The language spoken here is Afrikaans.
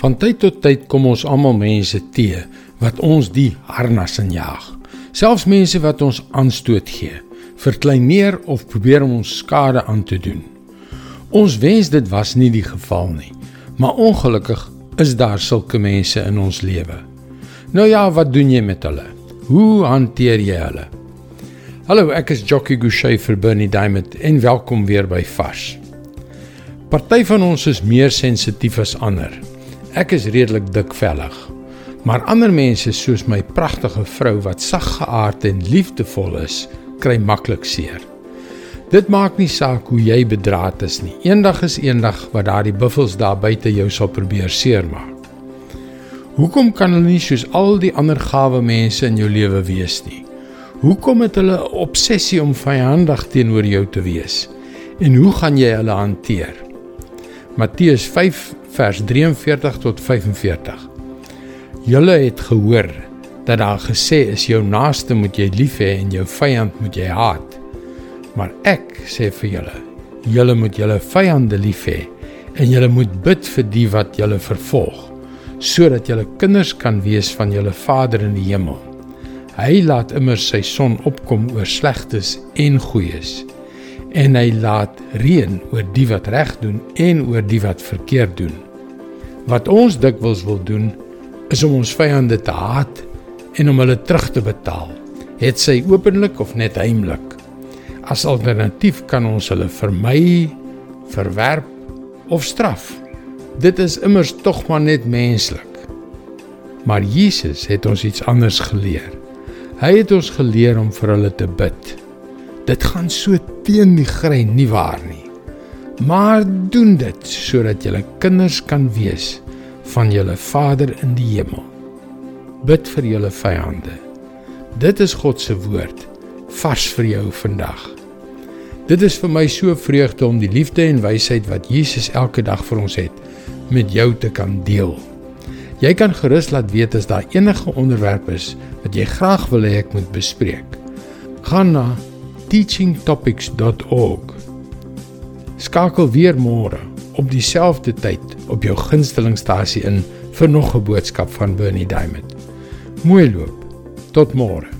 Van tyd tot tyd kom ons almal mense te wat ons die harnas in jaag. Selfs mense wat ons aanstoot gee, verkleineer of probeer om ons skade aan te doen. Ons wens dit was nie die geval nie, maar ongelukkig is daar sulke mense in ons lewe. Nou ja, wat doen jy met hulle? Hoe hanteer jy hulle? Hallo, ek is Jockey Gouchee vir Bernie Diamond en welkom weer by Fas. Party van ons is meer sensitief as ander. Ek is redelik dikvellig. Maar ander mense soos my pragtige vrou wat saggeaard en liefdevol is, kry maklik seer. Dit maak nie saak hoe jy bedraad is nie. Eendag is eendag wat daardie buffels daar buite jou sal probeer seermaak. Hoekom kan hulle nie soos al die ander gawe mense in jou lewe wees nie? Hoekom het hulle 'n obsessie om vyandig teenoor jou te wees? En hoe gaan jy hulle hanteer? Matteus 5 vers 43 tot 45. Julle het gehoor dat daar gesê is jou naaste moet jy lief hê en jou vyand moet jy haat. Maar ek sê vir julle, julle moet julle vyande lief hê en julle moet bid vir die wat julle vervolg, sodat julle kinders kan wees van julle Vader in die hemel. Hy laat immer sy son opkom oor slegtes en goeies en hy laat reën oor die wat reg doen en oor die wat verkeerd doen. Wat ons dikwels wil doen, is om ons vyande te haat en om hulle terug te betaal, het sy openlik of net heimlik. As alternatief kan ons hulle vermy, verwerp of straf. Dit is immers tog maar net menslik. Maar Jesus het ons iets anders geleer. Hy het ons geleer om vir hulle te bid. Dit gaan so teen die grein nie waar nie. Maar doen dit sodat julle kinders kan wees van julle Vader in die hemel. Bid vir julle vyande. Dit is God se woord vars vir jou vandag. Dit is vir my so vreugde om die liefde en wysheid wat Jesus elke dag vir ons het met jou te kan deel. Jy kan gerus laat weet as daar enige onderwerp is wat jy graag wil hê ek moet bespreek. Gaan na teachingtopics.org. Skakel weer môre op dieselfde tyd op jou gunstelingstasie in vir nog 'n boodskap van Bernie Diamond. Mooi loop. Tot môre.